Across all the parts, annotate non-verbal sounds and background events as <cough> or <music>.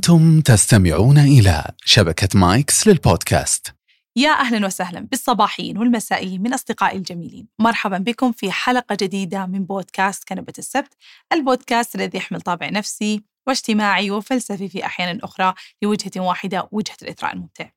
أنتم تستمعون إلى شبكة مايكس للبودكاست. يا أهلا وسهلا بالصباحيين والمسائيين من أصدقائي الجميلين. مرحبا بكم في حلقة جديدة من بودكاست كنبة السبت البودكاست الذي يحمل طابع نفسي واجتماعي وفلسفي في أحيان أخرى لوجهة واحدة وجهة الإثراء الممتع.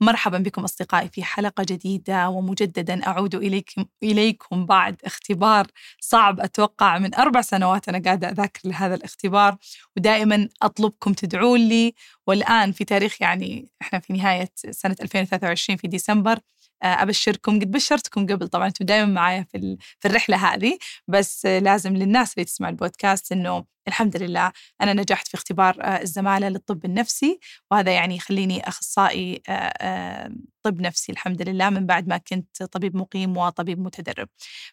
مرحبا بكم أصدقائي في حلقة جديدة ومجددا أعود إليكم, إليكم بعد اختبار صعب أتوقع من أربع سنوات أنا قاعدة أذاكر لهذا الاختبار ودائما أطلبكم تدعون لي. والآن في تاريخ يعني إحنا في نهاية سنة 2023 في ديسمبر أبشركم قد بشرتكم قبل. طبعا أنتم دائما معايا في في الرحلة هذه بس لازم للناس اللي تسمع البودكاست إنه الحمد لله أنا نجحت في اختبار آه، الزمالة للطب النفسي وهذا يعني يخليني أخصائي آه، طب نفسي الحمد لله من بعد ما كنت طبيب مقيم وطبيب متدرب.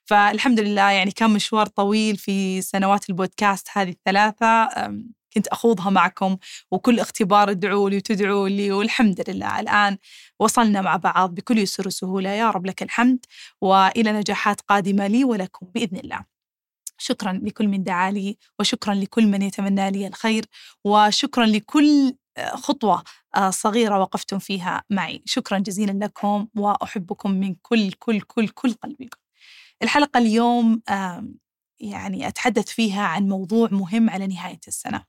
فالحمد لله يعني كان مشوار طويل في سنوات البودكاست هذه الثلاثة كنت أخوضها معكم وكل اختبار ادعوا لي وتدعوا لي والحمد لله. الآن وصلنا مع بعض بكل يسر وسهولة. يا رب لك الحمد وإلى نجاحات قادمة لي ولكم بإذن الله. شكرا لكل من دعا لي وشكرا لكل من يتمنى لي الخير وشكرا لكل خطوة صغيرة وقفتم فيها معي. شكرا جزيلا لكم وأحبكم من كل كل كل كل قلبي الحلقة اليوم يعني أتحدث فيها عن موضوع مهم على نهاية السنة.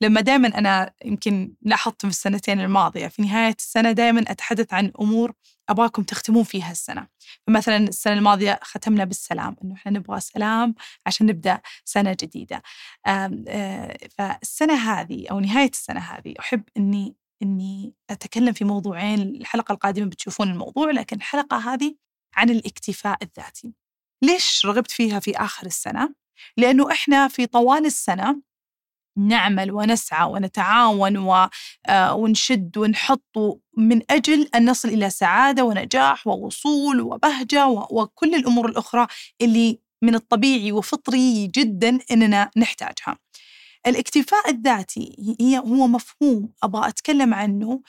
لما دائما أنا يمكن لاحظت في السنتين الماضية في نهاية السنة دائما أتحدث عن أمور أباكم تختمون فيها السنة. فمثلا السنة الماضية ختمنا بالسلام إنه إحنا نبغى سلام عشان نبدأ سنة جديدة. آه، فالسنة هذه أو نهاية السنة هذه أحب إني إني أتكلم في موضوعين الحلقة القادمة بتشوفون الموضوع لكن الحلقة هذه عن الاكتفاء الذاتي. ليش رغبت فيها في آخر السنة؟ لأنه إحنا في طوال السنة نعمل ونسعى ونتعاون آه، ونشد ونحط من أجل أن نصل إلى سعادة ونجاح ووصول وبهجة وكل الأمور الأخرى اللي من الطبيعي وفطري جدا أننا نحتاجها الاكتفاء الذاتي هي هو مفهوم أبغى أتكلم عنه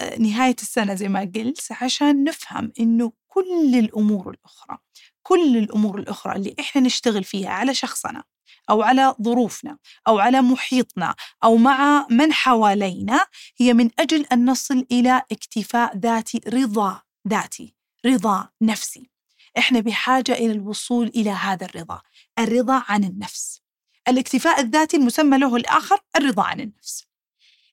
آه، نهاية السنة زي ما قلت عشان نفهم أنه كل الأمور الأخرى كل الأمور الأخرى اللي إحنا نشتغل فيها على شخصنا أو على ظروفنا أو على محيطنا أو مع من حوالينا هي من أجل أن نصل إلى اكتفاء ذاتي رضا ذاتي رضا نفسي. إحنا بحاجة إلى الوصول إلى هذا الرضا الرضا عن النفس. الاكتفاء الذاتي المسمى له الآخر الرضا عن النفس.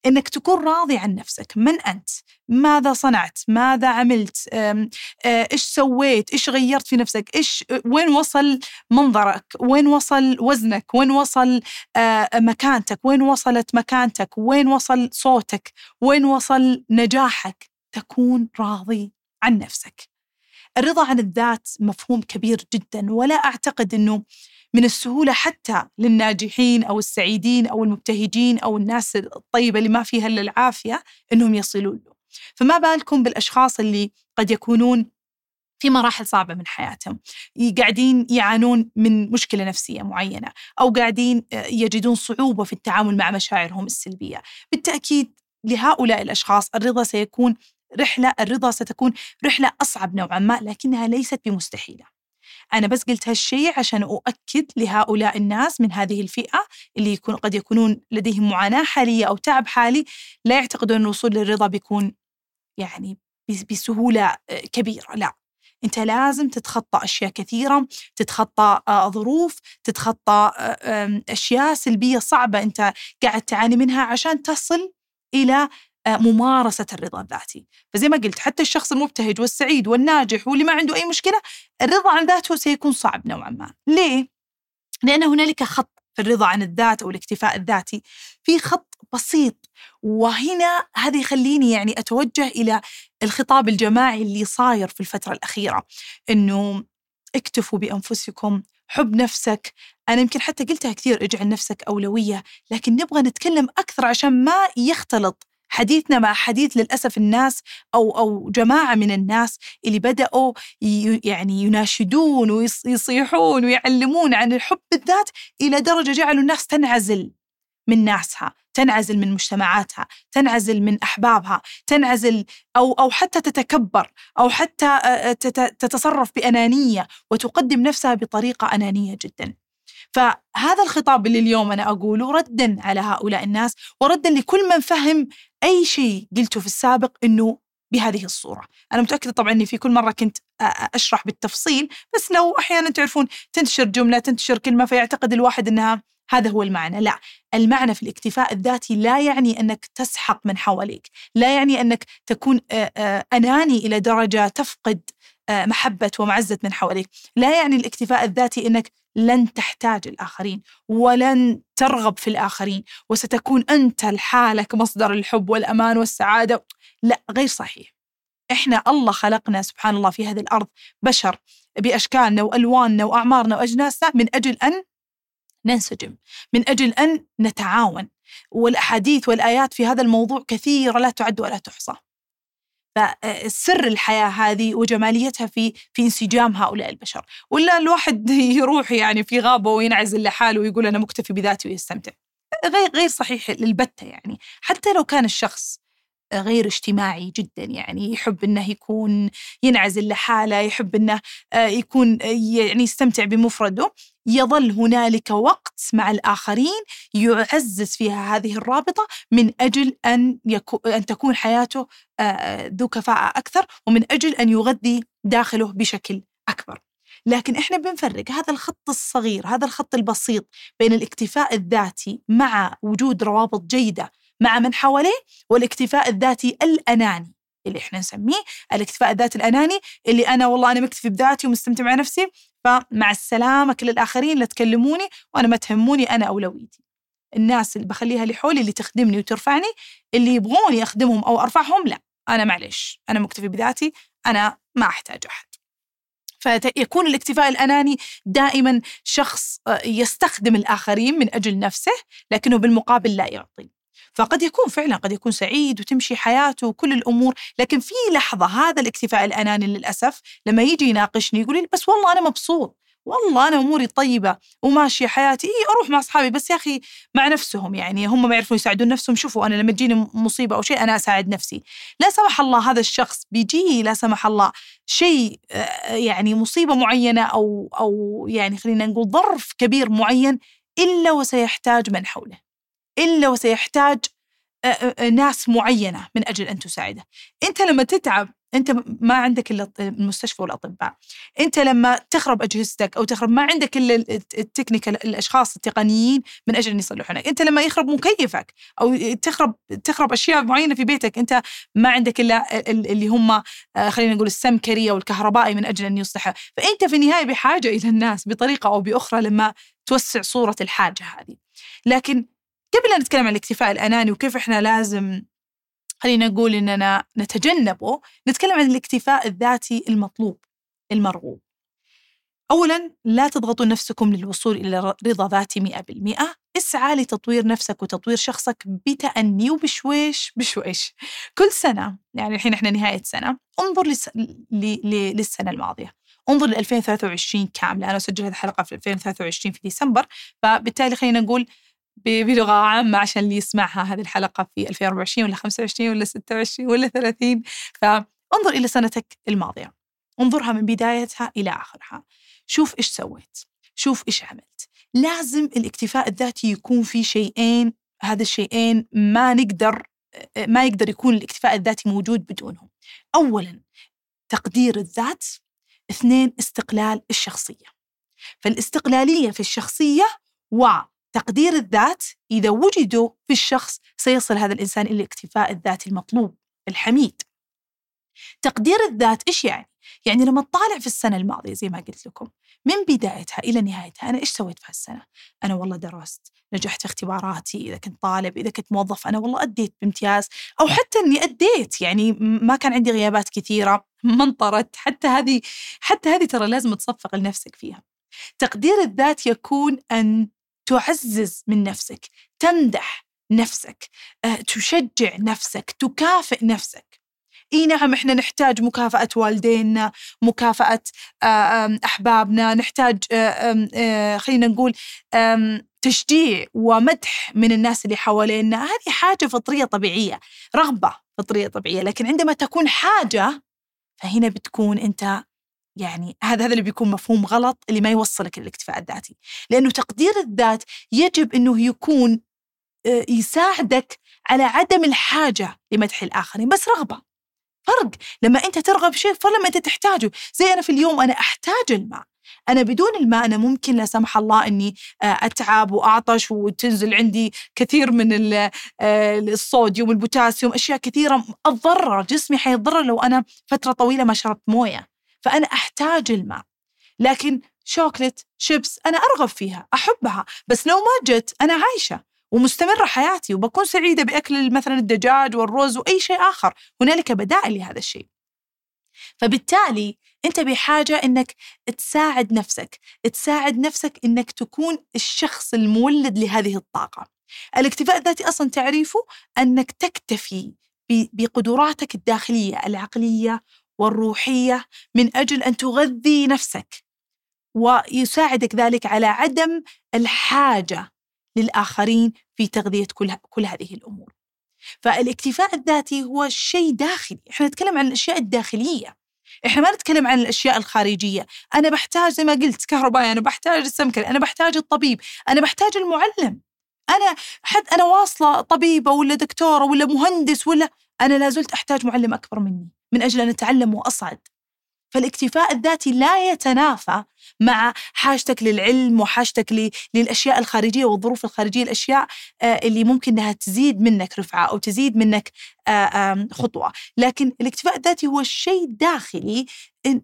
إنك تكون راضي عن نفسك. من أنت؟ ماذا صنعت؟ ماذا عملت؟ آه، إيش سويت؟ إيش غيرت في نفسك؟ إيش وين وصل منظرك؟ وين وصل وزنك؟ وين وصل آه، مكانتك؟ وين وصلت مكانتك؟ وين وصل صوتك؟ وين وصل نجاحك؟ تكون راضي عن نفسك. الرضا عن الذات مفهوم كبير جدا ولا أعتقد إنه من السهولة حتى للناجحين أو السعيدين أو المبتهجين أو الناس الطيبة اللي ما فيها إلا العافية إنهم يصلون له. فما بالكم بالأشخاص اللي قد يكونون في مراحل صعبة من حياتهم. قاعدين يعانون من مشكلة نفسية معينة أو قاعدين آه، يجدون صعوبة في التعامل مع مشاعرهم السلبية. بالتأكيد لهؤلاء الأشخاص الرضا سيكون رحلة الرضا ستكون رحلة أصعب نوعا ما لكنها ليست بمستحيلة. أنا بس قلت هالشيء عشان أؤكد لهؤلاء الناس من هذه الفئة اللي يكون قد يكونون لديهم معاناة حالية أو تعب حالي لا يعتقدون أن الوصول للرضا بيكون يعني بسهولة آه، كبيرة لا. أنت لازم تتخطى أشياء كثيرة تتخطى آه، ظروف تتخطى آه، أشياء سلبية صعبة أنت قاعد تعاني منها عشان تصل إلى ممارسة الرضا الذاتي. فزي ما قلت حتى الشخص المبتهج والسعيد والناجح واللي ما عنده أي مشكلة الرضا عن ذاته سيكون صعب نوعا ما. ليه؟ لأن هنالك خط في الرضا عن الذات أو الاكتفاء الذاتي. في خط بسيط وهنا هذا يخليني يعني أتوجه إلى الخطاب الجماعي اللي صاير في الفترة الأخيرة. إنه اكتفوا بأنفسكم حب نفسك. أنا يمكن حتى قلتها كثير اجعل نفسك أولوية لكن نبغى نتكلم أكثر عشان ما يختلط حديثنا مع حديث للأسف الناس أو أو جماعة من الناس اللي بدأوا يعني يناشدون ويصيحون ويعلمون عن الحب بالذات إلى درجة جعلوا الناس تنعزل من ناسها تنعزل من مجتمعاتها تنعزل من أحبابها تنعزل أو, أو حتى تتكبر أو حتى تتصرف بأنانية وتقدم نفسها بطريقة أنانية جدا. فهذا الخطاب اللي اليوم أنا أقوله ردا على هؤلاء الناس وردا لكل من فهم أي شيء قلته في السابق أنه بهذه الصورة. أنا متأكدة طبعا أني في كل مرة كنت أشرح بالتفصيل بس لو أحيانا تعرفون تنتشر جملة تنتشر كلمة فيعتقد الواحد أنها هذا هو المعنى. لا المعنى في الاكتفاء الذاتي لا يعني أنك تسحق من حواليك لا يعني أنك تكون أناني إلى درجة تفقد محبة ومعزة من حواليك لا يعني الاكتفاء الذاتي أنك لن تحتاج الآخرين ولن ترغب في الآخرين وستكون أنت لحالك مصدر الحب والأمان والسعادة. لا غير صحيح. إحنا الله خلقنا سبحان الله في هذه الأرض بشر بأشكالنا وألواننا وأعمارنا وأجناسنا من أجل أن ننسجم من أجل أن نتعاون. والأحاديث والآيات في هذا الموضوع كثيرة لا تعد ولا تحصى. فسر الحياة هذه وجماليتها في في انسجام هؤلاء البشر. ولا الواحد <laughs> يروح يعني في غابة وينعزل لحاله ويقول أنا مكتفي بذاتي ويستمتع. غير غير صحيح للبتة يعني. حتى لو كان الشخص غير اجتماعي جدا يعني يحب إنه يكون ينعزل لحاله يحب إنه آه، يكون يعني يستمتع بمفرده يظل هنالك وقت مع الآخرين يعزز فيها هذه الرابطة من أجل أن يكو أن تكون حياته ذو كفاءة أكثر ومن أجل أن يغذي داخله بشكل أكبر. لكن إحنا بنفرق هذا الخط الصغير هذا الخط البسيط بين الاكتفاء الذاتي مع وجود روابط جيدة مع من حواليه والاكتفاء الذاتي الأناني اللي إحنا نسميه الاكتفاء الذاتي الأناني اللي أنا والله أنا مكتفي بذاتي ومستمتع مع نفسي فمع السلامة كل الآخرين لا تكلموني وأنا ما تهموني أنا اولويتي الناس اللي بخليها لحولي اللي تخدمني وترفعني اللي يبغوني أخدمهم أو أرفعهم لا أنا معلش أنا مكتفي بذاتي أنا ما أحتاج أحد. فيكون الاكتفاء الأناني دائما شخص آه، يستخدم الآخرين من أجل نفسه لكنه بالمقابل لا يعطي. فقد يكون فعلا قد يكون سعيد وتمشي حياته وكل الأمور لكن في لحظة هذا الاكتفاء الأناني للأسف لما يجي يناقشني يقول لي بس والله أنا مبسوط والله أنا أموري طيبة وماشية حياتي إيه أروح مع أصحابي بس يا أخي مع نفسهم يعني هم ما يعرفون يساعدون نفسهم شوفوا أنا لما تجيني مصيبة أو شيء أنا أساعد نفسي. لا سمح الله هذا الشخص بيجيه لا سمح الله شيء آه، يعني مصيبة معينة أو أو يعني خلينا نقول ظرف كبير معين إلا وسيحتاج من حوله. إلا وسيحتاج ناس معينة من أجل أن تساعده. أنت لما تتعب أنت ما عندك إلا المستشفى والأطباء. أنت لما تخرب أجهزتك أو تخرب ما عندك إلا التكنيكال الأشخاص التقنيين من أجل أن يصلحونك. أنت لما يخرب مكيفك أو تخرب تخرب أشياء معينة في بيتك أنت ما عندك إلا اللي هم خلينا نقول السمكري أو الكهربائي من أجل أن يصلحها فأنت في النهاية بحاجة إلى الناس بطريقة أو بأخرى لما توسع صورة الحاجة هذه. لكن قبل أن نتكلم عن الاكتفاء الأناني وكيف إحنا لازم خلينا نقول إننا نتجنبه نتكلم عن الاكتفاء الذاتي المطلوب المرغوب. أولا لا تضغطوا نفسكم للوصول إلى رضا ذاتي مئة بالمئة. اسعى لتطوير نفسك وتطوير شخصك بتأني وبشويش بشويش. كل سنة يعني الحين إحنا نهاية سنة انظر لس... ل... ل... للسنة الماضية. انظر ل 2023 كاملة. أنا أسجل هذه الحلقة في 2023 في ديسمبر. فبالتالي خلينا نقول بلغة عامة عشان اللي يسمعها هذه الحلقة في 2024 ولا 25 ولا 26 ولا 30 فانظر إلى سنتك الماضية. انظرها من بدايتها إلى آخرها. شوف إيش سويت. شوف إيش عملت. لازم الاكتفاء الذاتي يكون في شيئين. هذا الشيئين ما نقدر ما يقدر يكون الاكتفاء الذاتي موجود بدونهم. أولا تقدير الذات. اثنين استقلال الشخصية. فالاستقلالية في الشخصية و تقدير الذات إذا وجدوا في الشخص سيصل هذا الإنسان إلى الاكتفاء الذاتي المطلوب الحميد تقدير الذات إيش يعني؟ يعني لما تطالع في السنة الماضية زي ما قلت لكم من بدايتها إلى نهايتها أنا إيش سويت في هالسنة؟ أنا والله درست نجحت في اختباراتي إذا كنت طالب إذا كنت موظف أنا والله أديت بامتياز أو حتى أني أديت يعني ما كان عندي غيابات كثيرة <laughs> ما انطرت حتى هذه حتى هذه ترى لازم تصفق لنفسك فيها تقدير الذات يكون أن تعزز من نفسك تمدح نفسك آه، تشجع نفسك تكافئ نفسك. إي نعم إحنا نحتاج مكافأة والدينا، مكافأة آه، أحبابنا، نحتاج آه، خلينا نقول تشجيع ومدح من الناس اللي حوالينا، هذه حاجة فطرية طبيعية، رغبة فطرية طبيعية، لكن عندما تكون حاجة فهنا بتكون أنت يعني هذا هذا اللي بيكون مفهوم غلط اللي ما يوصلك للاكتفاء الذاتي. لأنه تقدير الذات يجب أنه يكون آه، يساعدك على عدم الحاجة لمدح الآخرين بس رغبة. فرق. لما أنت ترغب شيء فرق لما أنت تحتاجه. زي أنا في اليوم أنا أحتاج الماء. أنا بدون الماء أنا ممكن لا سمح الله إني آه، أتعب وأعطش وتنزل عندي كثير من آه، الصوديوم والبوتاسيوم أشياء كثيرة أتضرر جسمي حيتضرر لو أنا فترة طويلة ما شربت موية. فأنا أحتاج الماء. لكن chocolate chips أنا أرغب فيها أحبها. بس لو ما جت أنا عايشة ومستمرة حياتي وبكون سعيدة بأكل مثلا الدجاج والرز وأي شيء آخر. هنالك بدائل لهذا الشيء. فبالتالي أنت بحاجة أنك تساعد نفسك تساعد نفسك أنك تكون الشخص المولد لهذه الطاقة. الاكتفاء الذاتي أصلا تعريفه أنك تكتفي بقدراتك الداخلية العقلية والروحية من أجل أن تغذي نفسك ويساعدك ذلك على عدم الحاجة للآخرين في تغذية كل, كل هذه الأمور. فالاكتفاء الذاتي هو شيء داخلي. إحنا نتكلم عن الأشياء الداخلية. إحنا ما نتكلم عن الأشياء الخارجية. أنا بحتاج زي ما قلت كهربائي أنا بحتاج السمكري أنا بحتاج الطبيب أنا بحتاج المعلم. أنا حد أنا واصلة طبيبة ولا دكتورة ولا مهندس ولا أنا لا زلت أحتاج معلم أكبر مني. من أجل أن اتعلم وأصعد فالاكتفاء الذاتي لا يتنافى مع حاجتك للعلم وحاجتك للأشياء الخارجية والظروف الخارجية الأشياء آه، اللي ممكن إنها تزيد منك رفعة أو تزيد منك آه، خطوة، لكن الاكتفاء الذاتي هو شيء داخلي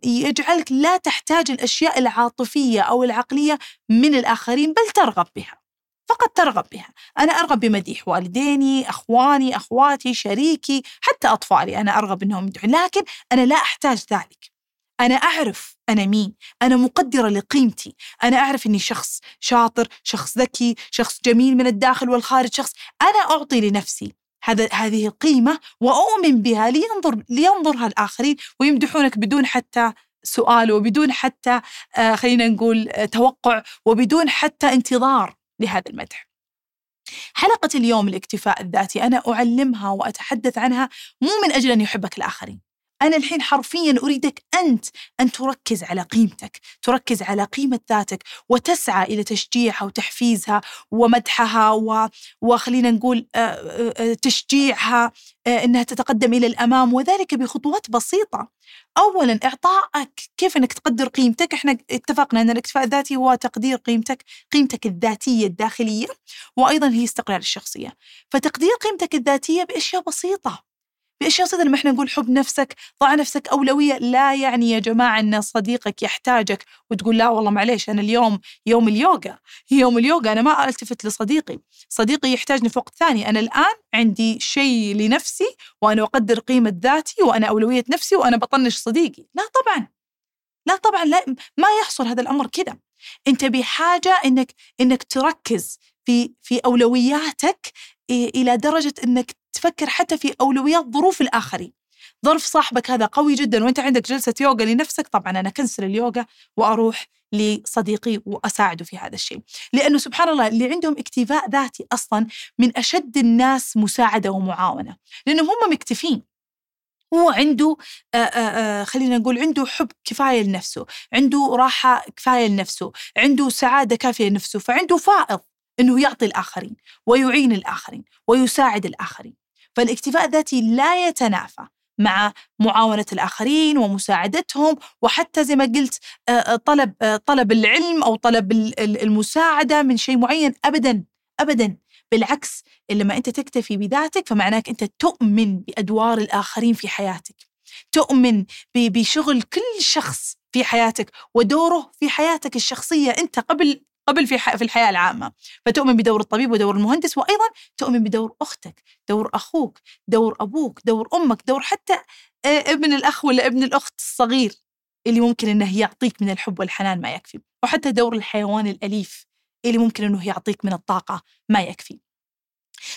يجعلك لا تحتاج الأشياء العاطفية أو العقلية من الآخرين بل ترغب بها. فقط ترغب بها. أنا أرغب بمديح والديني أخواني أخواتي شريكي حتى أطفالي. أنا أرغب أنهم يمدحون لكن أنا لا أحتاج ذلك. أنا أعرف أنا مين. أنا مقدرة لقيمتي. أنا أعرف أني شخص شاطر شخص ذكي شخص جميل من الداخل والخارج شخص. أنا أعطي لنفسي هذا هذه القيمة وأؤمن بها لينظر لينظرها الآخرين ويمدحونك بدون حتى سؤال وبدون حتى آه خلينا نقول آه توقع وبدون حتى انتظار. لهذا المدح. حلقة اليوم الاكتفاء الذاتي أنا أعلمها وأتحدث عنها مو من أجل أن يحبك الآخرين. أنا الحين حرفيا أريدك أنت أن تركز على قيمتك تركز على قيمة ذاتك وتسعى إلى تشجيعها وتحفيزها ومدحها و... وخلينا نقول آه، آه، آه، تشجيعها أنها تتقدم إلى الأمام وذلك بخطوات بسيطة. أولا إعطائك كيف أنك تقدر قيمتك؟ إحنا اتفقنا أن الاكتفاء الذاتي هو تقدير قيمتك قيمتك الذاتية الداخلية وأيضا هي استقلال الشخصية. فتقدير قيمتك الذاتية بأشياء بسيطة. بأشياء صدق لما إحنا نقول حب نفسك ضع نفسك أولوية لا يعني يا جماعة أن صديقك يحتاجك وتقول لا والله معليش أنا اليوم يوم اليوغا يوم اليوغا أنا ما ألتفت لصديقي صديقي يحتاجني في وقت ثاني أنا الآن عندي شيء لنفسي وأنا أقدر قيمة ذاتي وأنا أولوية نفسي وأنا بطنش صديقي. لا طبعا لا طبعا لا ما يحصل هذا الأمر كذا. أنت بحاجة إنك إنك تركز في في أولوياتك إلى درجة إنك تفكر حتى في أولويات ظروف الآخرين. ظرف صاحبك هذا قوي جدا وأنت عندك جلسة يوغا لنفسك طبعا أنا كنسل اليوغا وأروح لصديقي وأساعده في هذا الشيء. لأنه سبحان الله اللي عندهم اكتفاء ذاتي أصلا من أشد الناس مساعدة ومعاونة. لأنهم هم مكتفين. هو عنده آآ آآ خلينا نقول عنده حب كفاية لنفسه عنده راحة كفاية لنفسه عنده سعادة كافية لنفسه فعنده فائض. أنه يعطي الآخرين ويعين الآخرين ويساعد الآخرين. فالاكتفاء الذاتي لا يتنافى مع معاونة الآخرين ومساعدتهم وحتى زي ما قلت طلب طلب العلم أو طلب المساعدة من شيء معين أبدا أبدا. بالعكس لما أنت تكتفي بذاتك فمعناك أنت تؤمن بأدوار الآخرين في حياتك. تؤمن بشغل كل شخص في حياتك ودوره في حياتك الشخصية أنت قبل قبل في في الحياة العامة. فتؤمن بدور الطبيب ودور المهندس وأيضا تؤمن بدور أختك دور أخوك دور أبوك دور أمك دور حتى آه، ابن الأخ ولا ابن الأخت الصغير اللي ممكن إنه يعطيك من الحب والحنان ما يكفي. وحتى دور الحيوان الأليف اللي ممكن إنه يعطيك من الطاقة ما يكفي.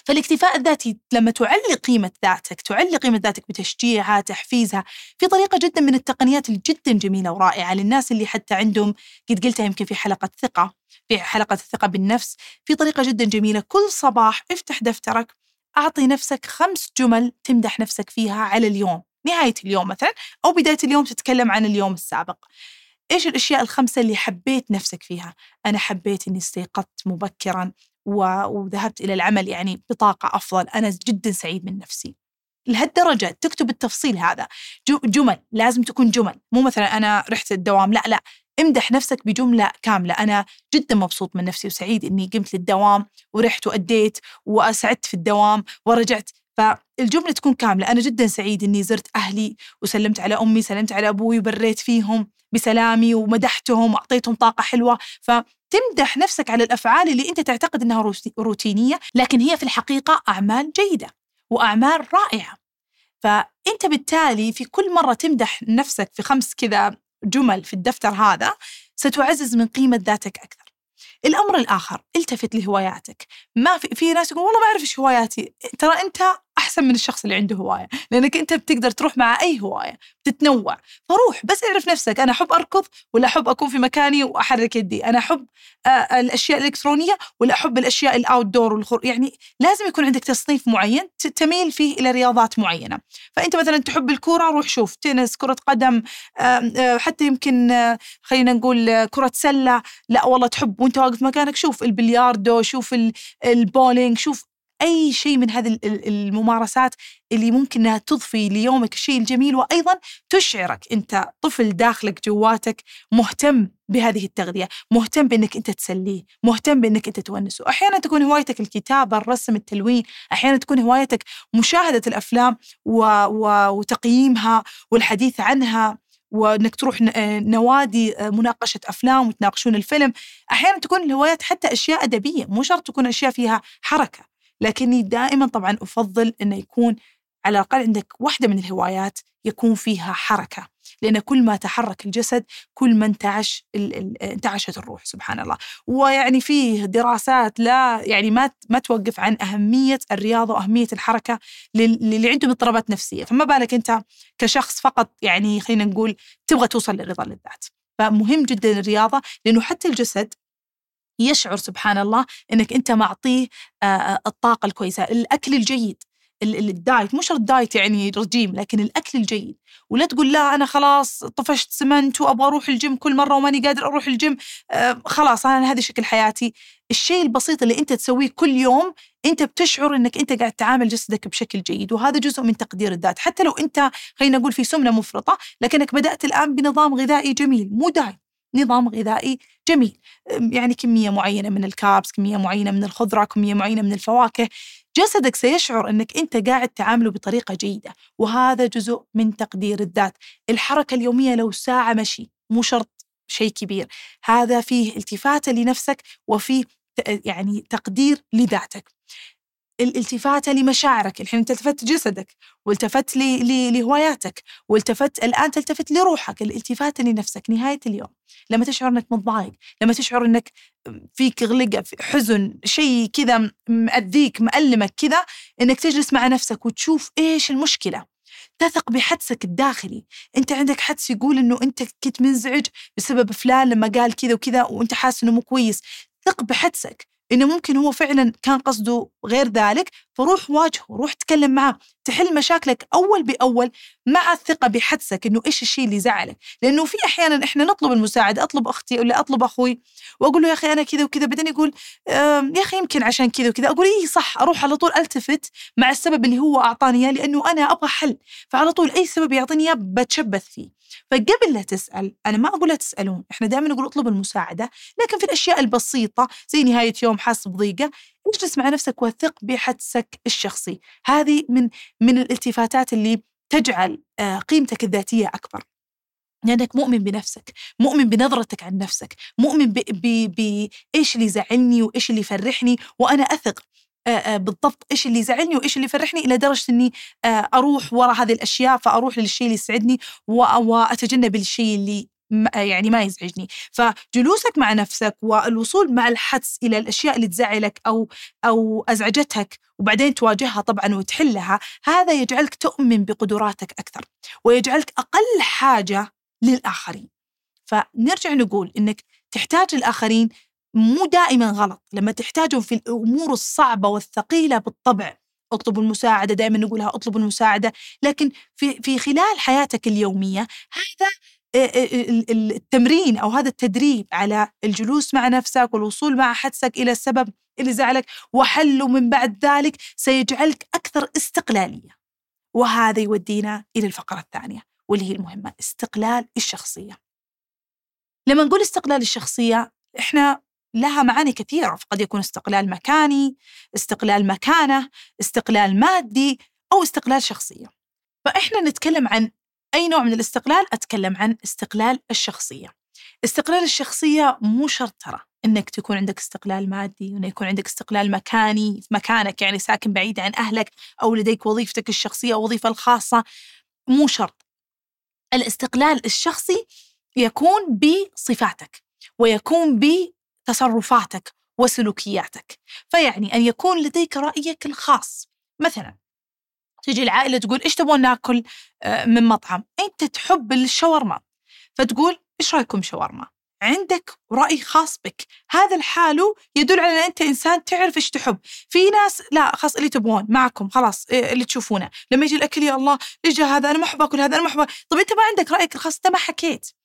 فالاكتفاء الذاتي لما تعلي قيمة ذاتك تعلي قيمة ذاتك بتشجيعها تحفيزها في طريقة جدا من التقنيات الجدا جميلة ورائعة للناس اللي حتى عندهم قد قلتها يمكن في حلقة ثقة في حلقة الثقة بالنفس في طريقة جدا جميلة. كل صباح افتح دفترك أعطي نفسك خمس جمل تمدح نفسك فيها على اليوم نهاية اليوم مثلا أو بداية اليوم تتكلم عن اليوم السابق. إيش الأشياء الخمسة اللي حبيت نفسك فيها؟ أنا حبيت أني استيقظت مبكرا. وذهبت إلى العمل يعني بطاقة أفضل. أنا جدا سعيد من نفسي. لهالدرجة تكتب التفصيل هذا. جمل لازم تكون جمل. مو مثلا أنا رحت الدوام لا لا. امدح نفسك بجملة كاملة. أنا جدا مبسوط من نفسي وسعيد إني قمت للدوام ورحت وأديت وأسعدت في الدوام ورجعت فالجملة تكون كاملة. أنا جدا سعيد إني زرت أهلي وسلمت على أمي سلمت على أبوي وبريت فيهم بسلامي ومدحتهم وأعطيتهم طاقة حلوة. فتمدح نفسك على الأفعال اللي أنت تعتقد أنها روتينية لكن هي في الحقيقة أعمال جيدة وأعمال رائعة. فأنت بالتالي في كل مرة تمدح نفسك في خمس كذا جمل في الدفتر هذا ستعزز من قيمة ذاتك أكثر. الأمر الآخر التفت لهواياتك. ما في في ناس يقول والله ما أعرف إيش هواياتي. ترى أنت أحسن من الشخص اللي عنده هواية لأنك أنت بتقدر تروح مع أي هواية تتنوع فروح بس اعرف نفسك أنا أحب أركض ولا أحب أكون في مكاني وأحرك يدي؟ أنا أحب آه، الأشياء الإلكترونية ولا أحب الأشياء ال outdoor والخر؟ يعني لازم يكون عندك تصنيف معين تميل فيه إلى رياضات معينة. فأنت مثلا تحب الكورة روح شوف تنس كرة قدم آه، حتى يمكن آه، خلينا نقول كرة سلة. لا والله تحب وأنت واقف مكانك شوف البلياردو شوف البولينج شوف أي شيء من هذه الممارسات اللي ممكن أنها تضفي ليومك الشيء الجميل وأيضا تشعرك أنت طفل داخلك جواتك مهتم بهذه التغذية مهتم بأنك أنت تسليه مهتم بأنك أنت تونسه. أحيانا تكون هوايتك الكتابة الرسم التلوين أحيانا تكون هوايتك مشاهدة الأفلام و... و... وتقييمها والحديث عنها وأنك تروح نوادي مناقشة أفلام وتناقشون الفيلم. أحيانا تكون الهوايات حتى أشياء أدبية مو شرط تكون أشياء فيها حركة. لكني دائما طبعا أفضل أنه يكون على الأقل عندك واحدة من الهوايات يكون فيها حركة لأن كل ما تحرك الجسد كل ما انتعش انتعشت الروح سبحان الله. ويعني فيه دراسات لا يعني ما ما توقف عن أهمية الرياضة وأهمية الحركة للي عندهم اضطرابات نفسية. فما بالك أنت كشخص فقط يعني خلينا نقول تبغى توصل للرضا للذات فمهم جدا الرياضة لأنه حتى الجسد يشعر سبحان الله إنك أنت معطيه الطاقة الكويسة، الأكل الجيد ال diet مو شرط diet يعني رجيم لكن الأكل الجيد. ولا تقول لا أنا خلاص طفشت سمنت وأبغى أروح الجيم كل مرة وماني قادر أروح الجيم آه خلاص أنا هذا شكل حياتي. الشيء البسيط اللي أنت تسويه كل يوم أنت بتشعر إنك أنت قاعد تعامل جسدك بشكل جيد وهذا جزء من تقدير الذات حتى لو أنت خلينا نقول في سمنة مفرطة لكنك بدأت الآن بنظام غذائي جميل مو diet. نظام غذائي جميل. يعني كمية معينة من ال carbs كمية معينة من الخضرة كمية معينة من الفواكه. جسدك سيشعر أنك أنت قاعد تعامله بطريقة جيدة وهذا جزء من تقدير الذات. الحركة اليومية لو ساعة مشي مو شرط شيء كبير. هذا فيه التفاتة لنفسك وفيه يعني تقدير لذاتك. الالتفاتة لمشاعرك الحين انت التفت جسدك والتفت لهواياتك والتفت الآن تلتفت لروحك الالتفاتة لنفسك نهاية اليوم. لما تشعر أنك متضايق لما تشعر أنك فيك غلقة في حزن شيء كذا مأذيك مألمك كذا أنك تجلس مع نفسك وتشوف إيش المشكلة. تثق بحدسك الداخلي. أنت عندك حدس يقول إنه أنت كنت منزعج بسبب فلان لما قال كذا وكذا وأنت حاسس إنه مو كويس. ثق بحدسك. إنه ممكن هو فعلا كان قصده غير ذلك فروح واجهه روح تكلم معه تحل مشاكلك أول بأول مع الثقة بحدسك إنه إيش الشيء اللي زعلك. لأنه في أحيانا إحنا نطلب المساعدة أطلب أختي ولا أطلب أخوي وأقول له يا أخي أنا كذا وكذا بعدين يقول يا أخي يمكن عشان كذا وكذا. أقول اي صح أروح على طول ألتفت مع السبب اللي هو أعطاني إياه لأنه أنا أبغى حل فعلى طول أي سبب يعطيني إياه بتشبث فيه. فقبل لا تسأل أنا ما أقول لا تسألون إحنا دائما نقول اطلب المساعدة لكن في الأشياء البسيطة زي نهاية يوم حاسس بضيقة اجلس مع نفسك وثق بحدسك الشخصي. هذه من من الالتفاتات اللي تجعل آه، قيمتك الذاتية أكبر. لأنك مؤمن بنفسك مؤمن بنظرتك عن نفسك مؤمن بإيش اللي يزعلني وإيش اللي يفرحني وأنا أثق بالضبط إيش اللي يزعلني وإيش اللي يفرحني إلى درجة إني أروح وراء هذه الأشياء فأروح للشيء اللي يسعدني وأتجنب الشيء اللي يعني ما يزعجني. فجلوسك مع نفسك والوصول مع الحدس إلى الأشياء اللي تزعلك أو أو أزعجتك وبعدين تواجهها طبعا وتحلها هذا يجعلك تؤمن بقدراتك أكثر ويجعلك أقل حاجة للآخرين. فنرجع نقول إنك تحتاج الاخرين مو دائما غلط لما تحتاجهم في الأمور الصعبة والثقيلة بالطبع اطلبوا المساعدة دائما نقولها اطلبوا المساعدة لكن في في خلال حياتك اليومية هذا التمرين أو هذا التدريب على الجلوس مع نفسك والوصول مع حدسك إلى السبب اللي زعلك وحله من بعد ذلك سيجعلك أكثر استقلالية. وهذا يودينا إلى الفقرة الثانية واللي هي المهمة استقلال الشخصية. لما نقول استقلال الشخصية إحنا لها معاني كثيرة فقد يكون استقلال مكاني، استقلال مكانه، استقلال مادي أو استقلال شخصية. فإحنا نتكلم عن أي نوع من الاستقلال؟ أتكلم عن استقلال الشخصية. استقلال الشخصية مو شرط ترى إنك تكون عندك استقلال مادي وإنه يكون عندك استقلال مكاني في مكانك يعني ساكن بعيد عن أهلك أو لديك وظيفتك الشخصية أو وظيفة الخاصة. مو شرط. الاستقلال الشخصي يكون بصفاتك ويكون بتصرفاتك وسلوكياتك. فيعني أن يكون لديك رأيك الخاص. مثلا تجي العائلة تقول إيش تبغون ناكل آه، من مطعم؟ أنت تحب الشاورما. فتقول إيش رأيكم شاورما؟ عندك رأي خاص بك. هذا الحاله يدل على أن أنت إنسان تعرف إيش تحب. في ناس لا خلاص اللي تبغون معكم خلاص إيه، اللي تشوفونه. لما يجي الأكل يا الله إيش هذا؟ أنا ما أحب أكل هذا أنا ما أحب طب أنت ما عندك رأيك الخاص أنت ما حكيت.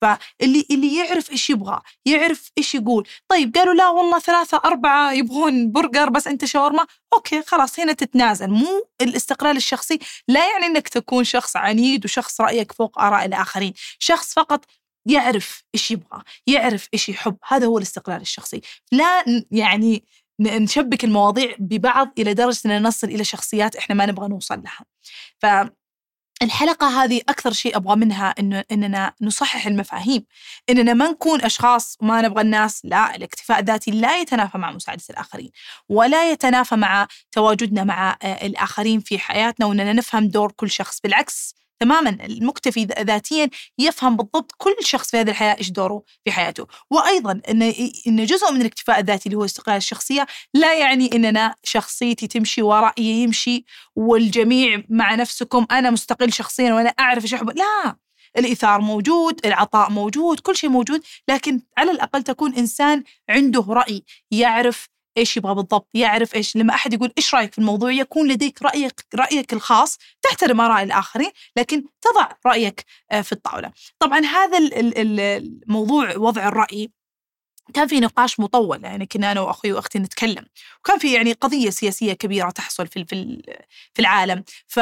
فاللي اللي يعرف إيش يبغى يعرف إيش يقول. طيب قالوا لا والله ثلاثة أربعة يبغون برجر بس أنت شاورما. أوكي خلاص هنا تتنازل. مو الاستقلال الشخصي لا يعني أنك تكون شخص عنيد وشخص رأيك فوق آراء الآخرين. شخص فقط يعرف إيش يبغى يعرف إيش يحب. هذا هو الاستقلال الشخصي. لا يعني نشبك المواضيع ببعض إلى درجة إن نصل إلى شخصيات إحنا ما نبغى نوصل لها. ف الحلقة هذه أكثر شيء أبغى منها إنه إننا نصحح المفاهيم، إننا ما نكون أشخاص ما نبغى الناس، لا الاكتفاء الذاتي لا يتنافى مع مساعدة الآخرين، ولا يتنافى مع تواجدنا مع آه، الآخرين في حياتنا وإننا نفهم دور كل شخص، بالعكس تماما المكتفي ذاتيا يفهم بالضبط كل شخص في هذه الحياة إيش دوره في حياته، وأيضا إن إن جزء من الاكتفاء الذاتي اللي هو استقلال الشخصية لا يعني إننا شخصيتي تمشي ورأيي يمشي والجميع مع نفسكم أنا مستقل شخصيا وأنا أعرف إيش أحب، لا! الإيثار موجود، العطاء موجود، كل شيء موجود، لكن على الأقل تكون إنسان عنده رأي، يعرف إيش يبغى بالضبط يعرف إيش لما أحد يقول إيش رأيك في الموضوع يكون لديك رأيك رأيك الخاص تحترم آراء الآخرين لكن تضع رأيك آه، في الطاولة. طبعا هذا الموضوع وضع الرأي كان في نقاش مطول يعني كنا أنا وأخوي وأختي نتكلم وكان في يعني قضية سياسية كبيرة تحصل في في العالم. ف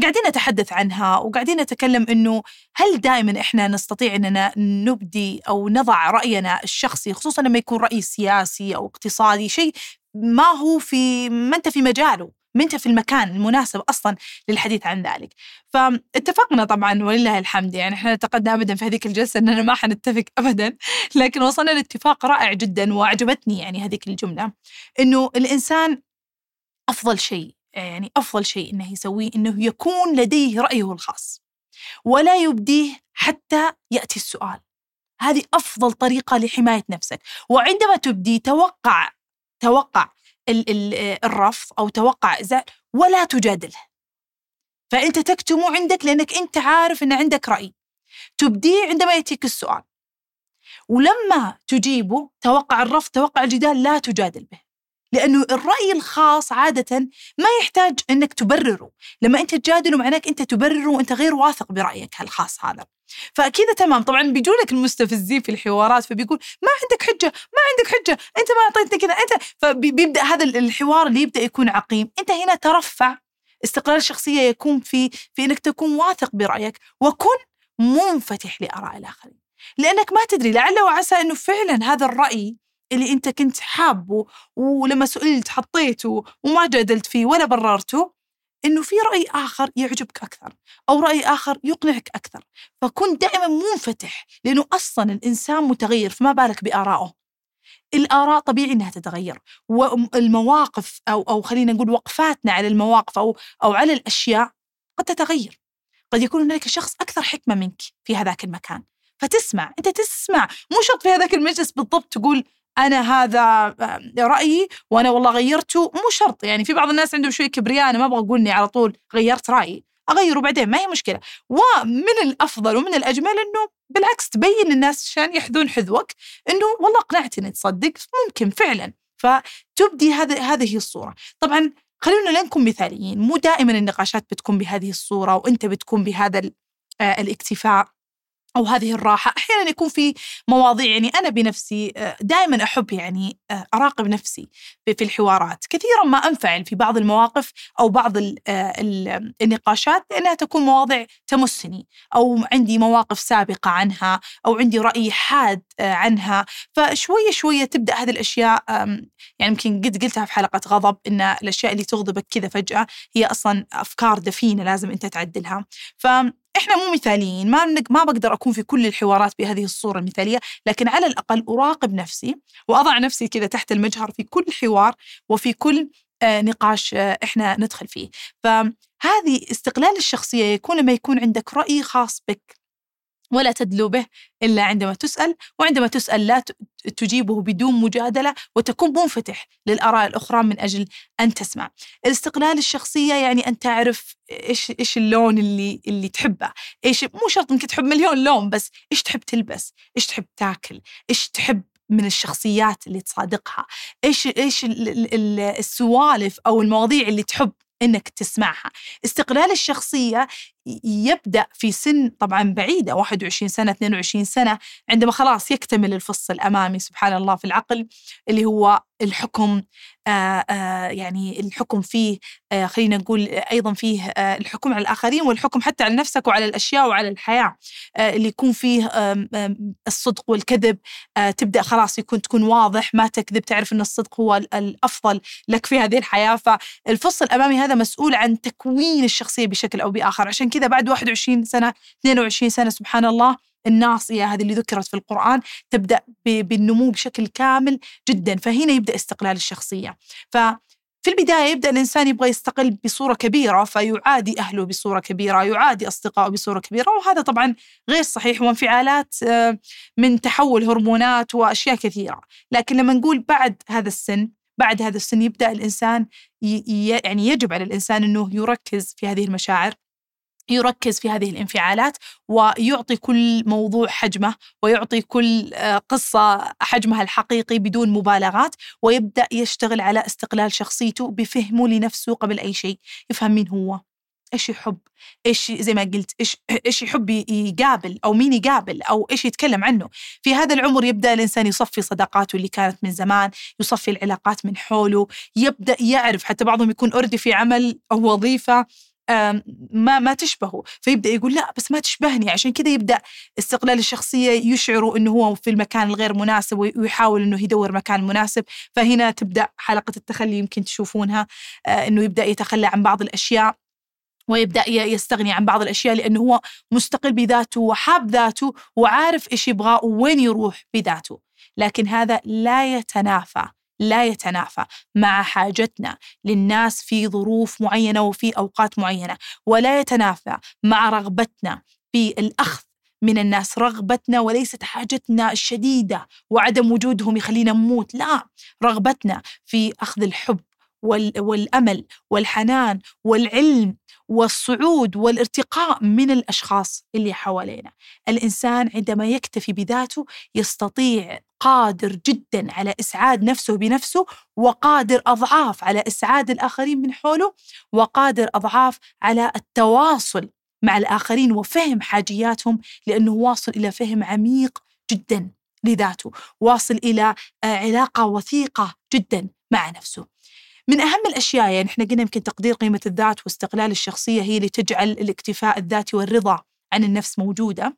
قاعدين نتحدث عنها وقاعدين نتكلم إنه هل دائما إحنا نستطيع إننا نبدي أو نضع رأينا الشخصي خصوصا لما يكون رأي سياسي أو اقتصادي شيء ما هو في ما أنت في مجاله ما أنت في المكان المناسب أصلا للحديث عن ذلك. فاتفقنا طبعا ولله الحمد يعني إحنا اعتقدنا ابدا في هذيك الجلسة إننا ما حنتفق <laughs> ابدا لكن وصلنا لاتفاق رائع جدا وأعجبتني يعني هذيك الجملة إنه الإنسان أفضل شيء. يعني أفضل شيء إنه يسويه إنه يكون لديه رأيه الخاص ولا يبديه حتى يأتي السؤال. هذه أفضل طريقة لحماية نفسك. وعندما تبدي توقع توقع الرفض أو توقع إزاء ولا تجادله. فأنت تكتمه عندك لأنك أنت عارف أن عندك رأي. تبديه عندما يأتيك السؤال. ولما تجيبه توقع الرفض توقع الجدال لا تجادل به. لأنه الرأي الخاص عادة ما يحتاج أنك تبرره. لما أنت تجادله معناك أنت تبرره وأنت غير واثق برأيك الخاص هذا. فكذا تمام. طبعا بيجونك المستفزين في الحوارات فبيقول ما عندك حجة ما عندك حجة أنت ما أعطيتني كذا أنت فبيبدأ هذا الحوار اللي يبدأ يكون عقيم. أنت هنا ترفع. استقلال الشخصية يكون في في إنك تكون واثق برأيك وكن منفتح لآراء الآخرين. لأنك ما تدري لعل وعسى إنه فعلا هذا الرأي اللي أنت كنت حابه ولما سئلت حطيته وما جادلت فيه ولا بررته إنه في رأي آخر يعجبك أكثر أو رأي آخر يقنعك أكثر. فكن دائما منفتح لأنه أصلا الإنسان متغير فما بالك بارائه الآراء طبيعي إنها تتغير والمواقف أو أو خلينا نقول وقفاتنا على المواقف أو أو على الأشياء قد تتغير. قد يكون هناك شخص أكثر حكمة منك في هذاك المكان. فتسمع أنت تسمع مو شرط في هذاك المجلس بالضبط تقول أنا هذا رأيي وأنا والله غيرته مو شرط. يعني في بعض الناس عندهم شوي كبرياء أنا ما أبغى أقول إني على طول غيرت رأيي. أغيره بعدين ما هي مشكلة. ومن الأفضل ومن الأجمل إنه بالعكس تبين للناس عشان يحذون حذوك إنه والله اقنعتني تصدق ممكن فعلا. فتبدي هذا هذه الصورة. طبعا خلونا لا نكون مثاليين. مو دائما النقاشات بتكون بهذه الصورة وأنت بتكون بهذا آه، الاكتفاء. أو هذه الراحة. أحيانا يكون في مواضيع يعني أنا بنفسي آه، دائما أحب يعني آه، أراقب نفسي في الحوارات. كثيرا ما أنفعل في بعض المواقف أو بعض آه، النقاشات لأنها تكون مواضيع تمسني أو عندي مواقف سابقة عنها أو عندي رأي حاد عنها. فشوية شوية تبدأ هذه الأشياء يعني يمكن قد قلتها في حلقة غضب إن الأشياء اللي تغضبك كذا فجأة هي أصلا أفكار دفينة لازم أنت تعدلها. ف إحنا مو مثاليين ما ما بقدر أكون في كل الحوارات بهذه الصورة المثالية لكن على الأقل أراقب نفسي وأضع نفسي كذا تحت المجهر في كل حوار وفي كل آه، نقاش آه، إحنا ندخل فيه. فهذه استقلال الشخصية يكون لما يكون عندك رأي خاص بك. ولا تدلو به إلا عندما تسأل وعندما تسأل لا تجيبه بدون مجادلة وتكون منفتح للآراء الأخرى من أجل أن تسمع. الاستقلال الشخصية يعني أن تعرف إيش إيش اللون اللي اللي تحبه. إيش مو شرط إنك تحب مليون لون بس إيش تحب تلبس؟ إيش تحب تاكل؟ إيش تحب من الشخصيات اللي تصادقها؟ إيش إيش السوالف أو المواضيع اللي تحب إنك تسمعها؟ استقلال الشخصية يبدأ في سن طبعا بعيده 21 سنة 22 سنة عندما خلاص يكتمل الفص الأمامي سبحان الله في العقل اللي هو الحكم آآ آآ يعني الحكم فيه خلينا نقول أيضا فيه الحكم على الآخرين والحكم حتى على نفسك وعلى الأشياء وعلى الحياة اللي يكون فيه الصدق والكذب تبدأ خلاص يكون تكون واضح ما تكذب تعرف إن الصدق هو الأفضل لك في هذه الحياة فالفص الأمامي هذا مسؤول عن تكوين الشخصية بشكل أو بآخر عشان كذا بعد 21 سنة 22 سنة سبحان الله الناصية هذه اللي ذكرت في القرآن تبدأ بالنمو بشكل كامل جدا فهنا يبدأ استقلال الشخصية. ف في البداية يبدأ الإنسان يبغى يستقل بصورة كبيرة فيعادي أهله بصورة كبيرة يعادي أصدقائه بصورة كبيرة وهذا طبعا غير صحيح وانفعالات آه، من تحول هرمونات وأشياء كثيرة. لكن لما نقول بعد هذا السن بعد هذا السن يبدأ الإنسان يعني يجب على الإنسان أنه يركز في هذه المشاعر. يركز في هذه الانفعالات ويعطي كل موضوع حجمه ويعطي كل آه، قصة حجمها الحقيقي بدون مبالغات ويبدأ يشتغل على استقلال شخصيته بفهمه لنفسه قبل أي شيء. يفهم مين هو إيش يحب إيش زي ما قلت إيش إيش يحب يقابل أو مين يقابل أو إيش يتكلم عنه. في هذا العمر يبدأ الإنسان يصفي صداقاته اللي كانت من زمان يصفي العلاقات من حوله يبدأ يعرف حتى بعضهم يكون اوريدي في عمل أو وظيفة ما ما تشبهه. فيبدأ يقول لا بس ما تشبهني. عشان كذا يبدأ استقلال الشخصية يشعروا إنه هو في المكان الغير مناسب ويحاول إنه يدور مكان مناسب. فهنا تبدأ حلقة التخلي يمكن تشوفونها آه، إنه يبدأ يتخلى عن بعض الأشياء ويبدأ يستغني عن بعض الأشياء لأنه هو مستقل بذاته وحاب ذاته وعارف إيش يبغى وين يروح بذاته. لكن هذا لا يتنافى. لا يتنافى مع حاجتنا. للناس في ظروف معينة وفي أوقات معينة. ولا يتنافى مع رغبتنا في الأخذ من الناس. رغبتنا وليست حاجتنا الشديدة وعدم وجودهم يخلينا نموت. لا رغبتنا في أخذ الحب والأمل والحنان والعلم والصعود والارتقاء من الأشخاص اللي حوالينا. الإنسان عندما يكتفي بذاته يستطيع قادر جدا على إسعاد نفسه بنفسه وقادر أضعاف على إسعاد الآخرين من حوله وقادر أضعاف على التواصل مع الآخرين وفهم حاجياتهم لأنه واصل إلى فهم عميق جدا لذاته، واصل إلى آه، علاقة وثيقة جدا مع نفسه. من أهم الأشياء يعني إحنا قلنا يمكن تقدير قيمة الذات واستقلال الشخصية هي اللي تجعل الاكتفاء الذاتي والرضا عن النفس موجودة.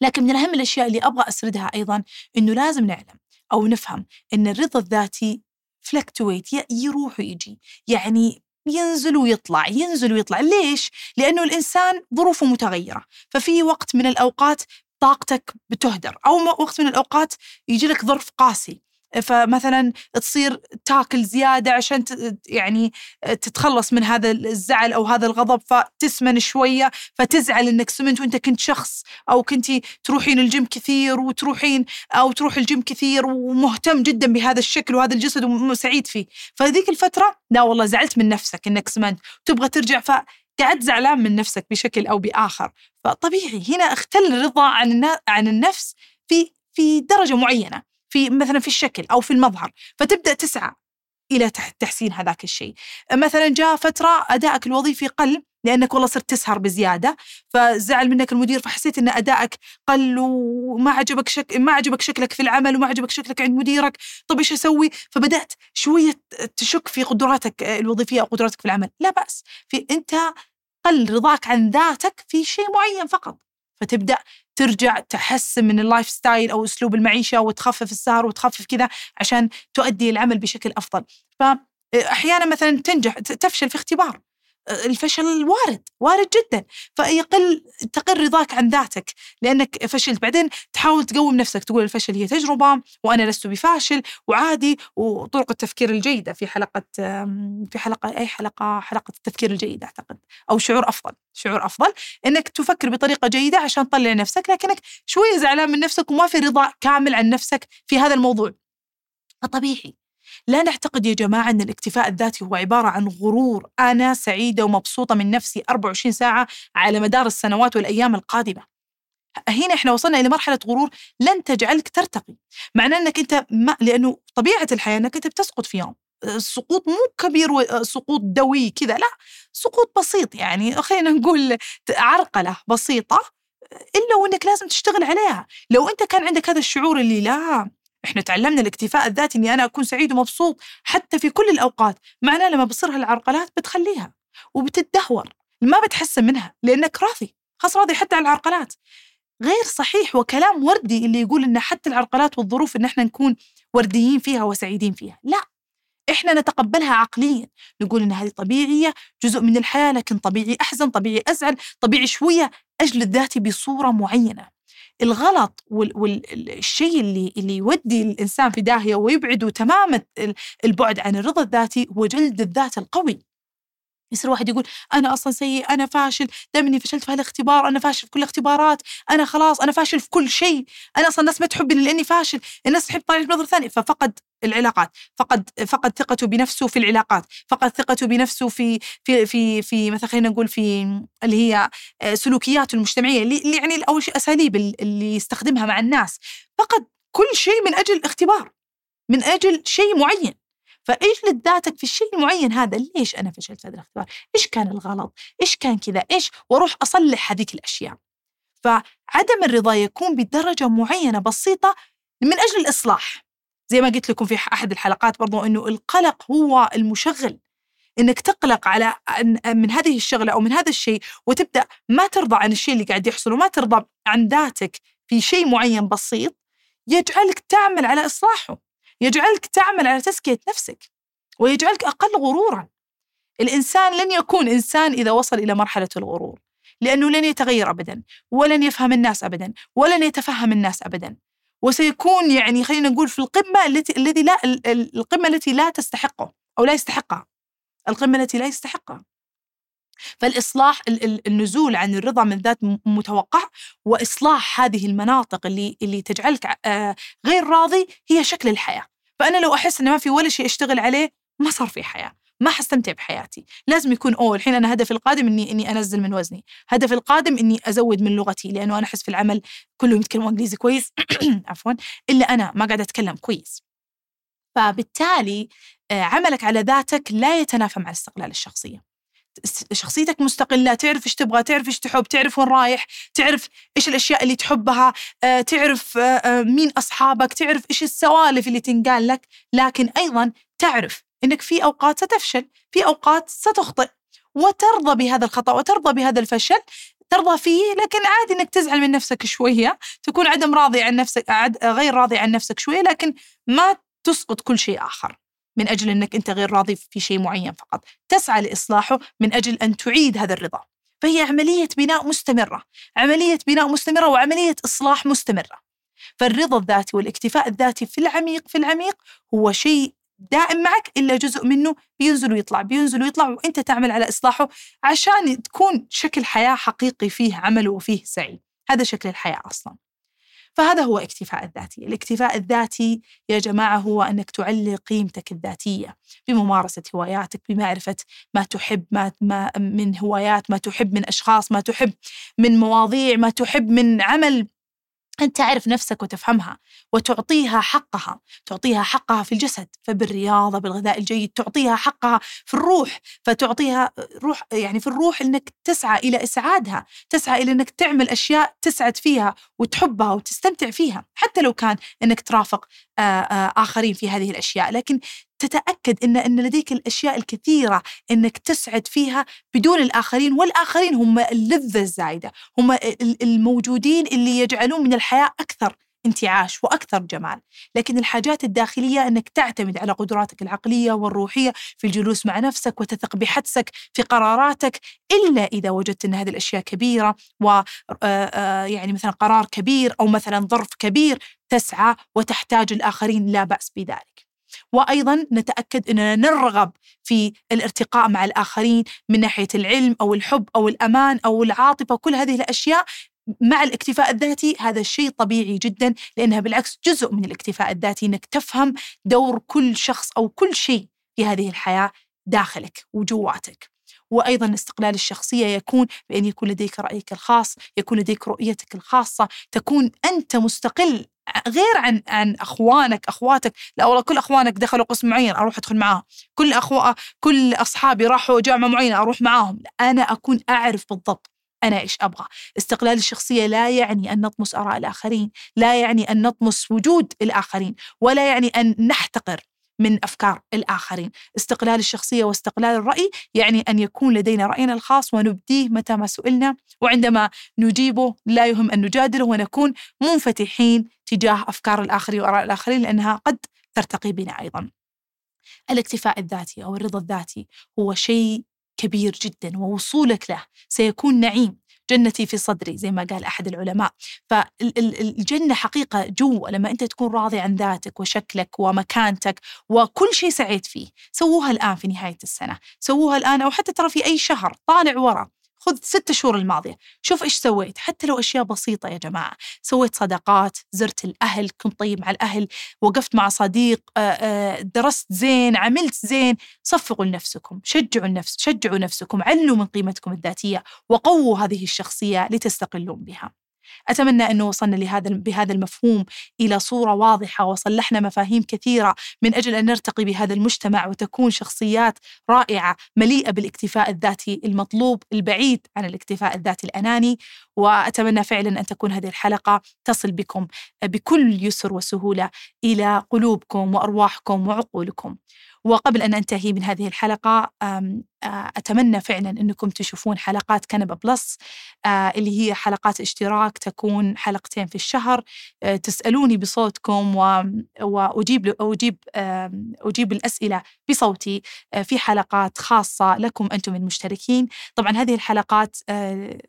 لكن من أهم الأشياء اللي أبغى أسردها أيضا إنه لازم نعلم أو نفهم إن الرضا الذاتي فلكتويت يروح ويجي يعني ينزل ويطلع ينزل ويطلع. ليش؟ لأنه الإنسان ظروفه متغيرة ففي وقت من الأوقات طاقتك بتهدر أو وقت من الأوقات يجي لك ظرف قاسي. فمثلا تصير تاكل زيادة عشان يعني تتخلص من هذا الزعل أو هذا الغضب فتسمن شوية فتزعل إنك سمنت وأنت كنت شخص أو كنتي تروحين الجيم كثير وتروحين أو تروح الجيم كثير ومهتم جدا بهذا الشكل وهذا الجسد وسعيد فيه. فذيك الفترة لا والله زعلت من نفسك إنك سمنت. وتبغى ترجع ف قاعد زعلان من نفسك بشكل أو بآخر. فطبيعي هنا اختل الرضا عن عن النفس في في درجة معينة. في مثلا في الشكل أو في المظهر فتبدأ تسعى إلى تحسين هذاك الشيء. مثلا جاء فترة أدائك الوظيفي قل لأنك والله صرت تسهر بزيادة فزعل منك المدير فحسيت إن أدائك قل وما عجبك شك ما عجبك شكلك في العمل وما عجبك شكلك عند مديرك. طب إيش أسوي؟ فبدأت شوية تشك في قدراتك الوظيفية أو قدراتك في العمل. لا بأس في أنت قل رضاك عن ذاتك في شيء معين فقط. فتبدأ ترجع تحسن من ال lifestyle أو أسلوب المعيشة وتخفف السهر وتخفف كذا عشان تؤدي العمل بشكل أفضل. فأحيانا مثلا تنجح تفشل في اختبار. الفشل وارد وارد جدا. فيقل تقل رضاك عن ذاتك لأنك فشلت. بعدين تحاول تقوم نفسك تقول الفشل هي تجربة وأنا لست بفاشل وعادي وطرق التفكير الجيدة. في حلقة في حلقة أي حلقة؟ حلقة التفكير الجيد أعتقد. أو شعور أفضل. شعور أفضل إنك تفكر بطريقة جيدة عشان تطلع نفسك لكنك شوية زعلان من نفسك وما في رضا كامل عن نفسك في هذا الموضوع. فطبيعي. لا نعتقد يا جماعة أن الاكتفاء الذاتي هو عبارة عن غرور. أنا سعيدة ومبسوطة من نفسي 24 ساعة على مدار السنوات والأيام القادمة. هنا إحنا وصلنا إلى مرحلة غرور لن تجعلك ترتقي. معناه أنك أنت ما لأنه طبيعة الحياة أنك أنت بتسقط في يوم. السقوط مو كبير وسقوط دوي كذا لا سقوط بسيط يعني. <laughs> خلينا نقول عرقلة بسيطة إلا وإنك لازم تشتغل عليها. لو أنت كان عندك هذا الشعور اللي لا إحنا تعلمنا الاكتفاء الذاتي إني أنا أكون سعيد ومبسوط حتى في كل الأوقات. معناه لما بصير هالعرقلات بتخليها وبتدهور ما بتحسن منها لأنك راضي خلاص راضي حتى على العرقلات. غير صحيح وكلام وردي اللي يقول إن حتى العرقلات والظروف إن إحنا نكون ورديين فيها وسعيدين فيها. لا إحنا نتقبلها عقليا. نقول إن هذه طبيعية جزء من الحياة لكن طبيعي أحزن طبيعي أزعل طبيعي شوية اجلد ذاتي بصورة معينة. الغلط والشيء اللي اللي يودي الإنسان في داهية ويبعده تماما البعد عن الرضا الذاتي هو جلد الذات القوي. يصير واحد يقول أنا أصلا سيء أنا فاشل دائما إني فشلت في هالاختبار أنا فاشل في كل الاختبارات أنا خلاص أنا فاشل في كل شيء أنا أصلا الناس ما تحبني لأني فاشل الناس تحب طريقة نظر ثانية ففقد العلاقات فقد فقد ثقته بنفسه في العلاقات فقد ثقته بنفسه في في في في مثلا خلينا نقول في اللي هي آه، سلوكياته المجتمعية اللي يعني أو أساليب اللي يستخدمها مع الناس فقد كل شيء من أجل اختبار من أجل شيء معين فاجلد ذاتك في الشيء المعين هذا ليش أنا فشلت في هذا الاختبار؟ إيش كان الغلط؟ إيش كان كذا؟ إيش؟ وأروح أصلح هذيك الأشياء. فعدم الرضا يكون بدرجة معينة بسيطة من أجل الإصلاح. زي ما قلت لكم في أحد الحلقات برضو إنه القلق هو المشغل. إنك تقلق على من هذه الشغلة أو من هذا الشيء وتبدأ ما ترضى عن الشيء اللي قاعد يحصل وما ترضى عن ذاتك في شيء معين بسيط يجعلك تعمل على إصلاحه يجعلك تعمل على تزكية نفسك ويجعلك أقل غرورا. الإنسان لن يكون إنسان إذا وصل إلى مرحلة الغرور لأنه لن يتغير ابدا ولن يفهم الناس ابدا ولن يتفهم الناس ابدا. وسيكون يعني خلينا نقول في القمة التي الذي لا القمة التي لا تستحقه أو لا يستحقها. القمة التي لا يستحقها. فالإصلاح النزول عن الرضا من ذات متوقع وإصلاح هذه المناطق اللي اللي تجعلك آه، غير راضي هي شكل الحياة. فأنا لو أحس إن ما في ولا شيء أشتغل عليه ما صار في حياة. ما حستمتع بحياتي. لازم يكون اوه الحين أنا هدفي القادم إني إني أنزل من وزني. هدفي القادم إني أزود من لغتي لأنه أنا أحس في العمل كلهم يتكلموا إنجليزي كويس. <clears throat> عفوا. إلا أنا ما قاعدة أتكلم كويس. فبالتالي آه، عملك على ذاتك لا يتنافى مع الاستقلال الشخصية. شخصيتك مستقلة تعرف إيش تبغى تعرف إيش تحب تعرف وين رايح تعرف إيش الأشياء اللي تحبها آه، تعرف آه، مين أصحابك تعرف إيش السوالف اللي تنقال لك. لكن أيضا تعرف إنك في أوقات ستفشل في أوقات ستخطئ وترضى بهذا الخطأ وترضى بهذا الفشل ترضى فيه لكن عادي إنك تزعل من نفسك شوية تكون عدم راضي عن نفسك غير راضي عن نفسك شوية لكن ما تسقط كل شيء آخر من أجل إنك أنت غير راضي في شيء معين فقط. تسعى لإصلاحه من أجل أن تعيد هذا الرضا. فهي عملية بناء مستمرة عملية بناء مستمرة وعملية إصلاح مستمرة. فالرضا الذاتي والإكتفاء الذاتي في العميق في العميق هو شيء دائم معك إلا جزء منه بينزل ويطلع بينزل ويطلع وأنت تعمل على إصلاحه عشان تكون شكل حياة حقيقي فيه عمل وفيه سعي. هذا شكل الحياة أصلا. فهذا هو اكتفاء الذاتي. الاكتفاء الذاتي يا جماعة هو أنك تعلي قيمتك الذاتية بممارسة هواياتك بمعرفة ما تحب ما, ما من هوايات ما تحب من أشخاص ما تحب من مواضيع ما تحب من عمل أن تعرف نفسك وتفهمها وتعطيها حقها تعطيها حقها في الجسد فبالرياضة بالغذاء الجيد تعطيها حقها في الروح فتعطيها روح يعني في الروح أنك تسعى إلى إسعادها تسعى إلى أنك تعمل أشياء تسعد فيها وتحبها وتستمتع فيها حتى لو كان أنك ترافق آخرين في هذه الأشياء. لكن تتأكد أن أن لديك الأشياء الكثيرة أنك تسعد فيها بدون الآخرين والآخرين هم اللذة الزايدة هم الموجودين اللي يجعلون من الحياة أكثر انتعاش وأكثر جمال، لكن الحاجات الداخلية إنك تعتمد على قدراتك العقلية والروحية في الجلوس مع نفسك وتثق بحدسك في قراراتك إلا إذا وجدت إن هذه الأشياء كبيرة و يعني مثلا قرار كبير أو مثلا ظرف كبير تسعى وتحتاج الآخرين لا بأس بذلك. وأيضا نتأكد أننا نرغب في الارتقاء مع الآخرين من ناحية العلم أو الحب أو الأمان أو العاطفة كل هذه الأشياء مع الاكتفاء الذاتي هذا الشيء طبيعي جدا لأنها بالعكس جزء من الاكتفاء الذاتي إنك تفهم دور كل شخص أو كل شيء في هذه الحياة داخلك وجواتك. وأيضا استقلال الشخصية يكون بأن يكون لديك رأيك الخاص، يكون لديك رؤيتك الخاصة، تكون أنت مستقل غير عن عن أخوانك أخواتك لا والله كل أخوانك دخلوا قسم معين أروح أدخل معاهم. كل أخو كل أصحابي راحوا جامعة معينة أروح معاهم. أنا أكون أعرف بالضبط أنا إيش أبغى. استقلال الشخصية لا يعني أن نطمس آراء الآخرين لا يعني أن نطمس وجود الآخرين ولا يعني أن نحتقر من أفكار الآخرين، استقلال الشخصية واستقلال الرأي يعني أن يكون لدينا رأينا الخاص ونبديه متى ما سئلنا وعندما نجيبه لا يهم أن نجادله ونكون منفتحين تجاه أفكار الآخرين وآراء الآخرين لأنها قد ترتقي بنا أيضا. الاكتفاء الذاتي أو الرضا الذاتي هو شيء كبير جدا ووصولك له. سيكون نعيم جنتي في صدري زي ما قال أحد العلماء. فالجنة حقيقة جوا لما أنت تكون راضي عن ذاتك وشكلك ومكانتك وكل شيء سعيت فيه سووها الآن في نهاية السنة. سووها الآن أو حتى ترى في أي شهر طالع ورا. خذ ست شهور الماضية. شوف إيش سويت. حتى لو أشياء بسيطة يا جماعة. سويت صداقات زرت الأهل كنت طيب مع الأهل وقفت مع صديق درست زين عملت زين. صفقوا لنفسكم شجعوا النفس شجعوا نفسكم علوا من قيمتكم الذاتية وقووا هذه الشخصية لتستقلون بها. أتمنى أنه وصلنا لهذا بهذا المفهوم إلى صورة واضحة وصلحنا مفاهيم كثيرة من أجل أن نرتقي بهذا المجتمع وتكون شخصيات رائعة مليئة بالاكتفاء الذاتي المطلوب البعيد عن الاكتفاء الذاتي الأناني. وأتمنى فعلا أن تكون هذه الحلقة تصل بكم بكل يسر وسهولة إلى قلوبكم وأرواحكم وعقولكم. وقبل أن أنتهي من هذه الحلقة أتمنى فعلا أنكم تشوفون حلقات كنبة بلس اللي هي حلقات اشتراك تكون حلقتين في الشهر. تسألوني بصوتكم وأجيب أجيب أجيب الأسئلة بصوتي في حلقات خاصة لكم أنتم المشتركين. طبعا هذه الحلقات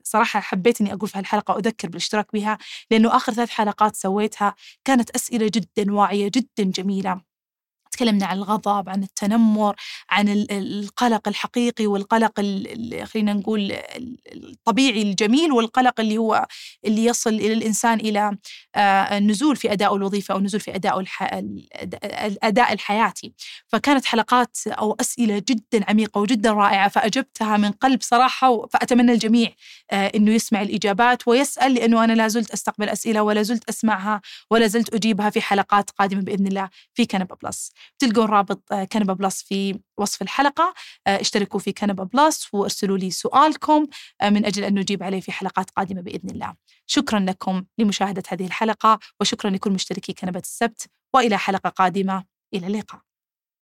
صراحة حبيت أني أقول في هالحلقة أذكر بالاشتراك بها لأنه آخر ثلاث حلقات سويتها كانت أسئلة جدا واعية جدا جميلة. تكلمنا عن الغضب عن التنمر عن القلق الحقيقي والقلق خلينا نقول الطبيعي الجميل والقلق اللي هو اللي يصل إلى الإنسان إلى آه، النزول في أداء الوظيفة أو النزول في أداء الح... الاداء الحياتي فكانت حلقات أو أسئلة جدا عميقة وجدا رائعة فأجبتها من قلب صراحة فأتمنى الجميع آه، إنه يسمع الإجابات ويسأل لأنه أنا لا زلت أستقبل أسئلة ولا زلت أسمعها ولا زلت أجيبها في حلقات قادمة بإذن الله في كنبة بلس. تلقون رابط آه، كنبة بلس في وصف الحلقة. آه، اشتركوا في كنبة بلس وارسلوا لي سؤالكم آه، من أجل أن نجيب عليه في حلقات قادمة بإذن الله. شكرا لكم لمشاهدة هذه الحلقة وشكرا لكل مشتركي كنبة السبت وإلى حلقة قادمة. إلى اللقاء.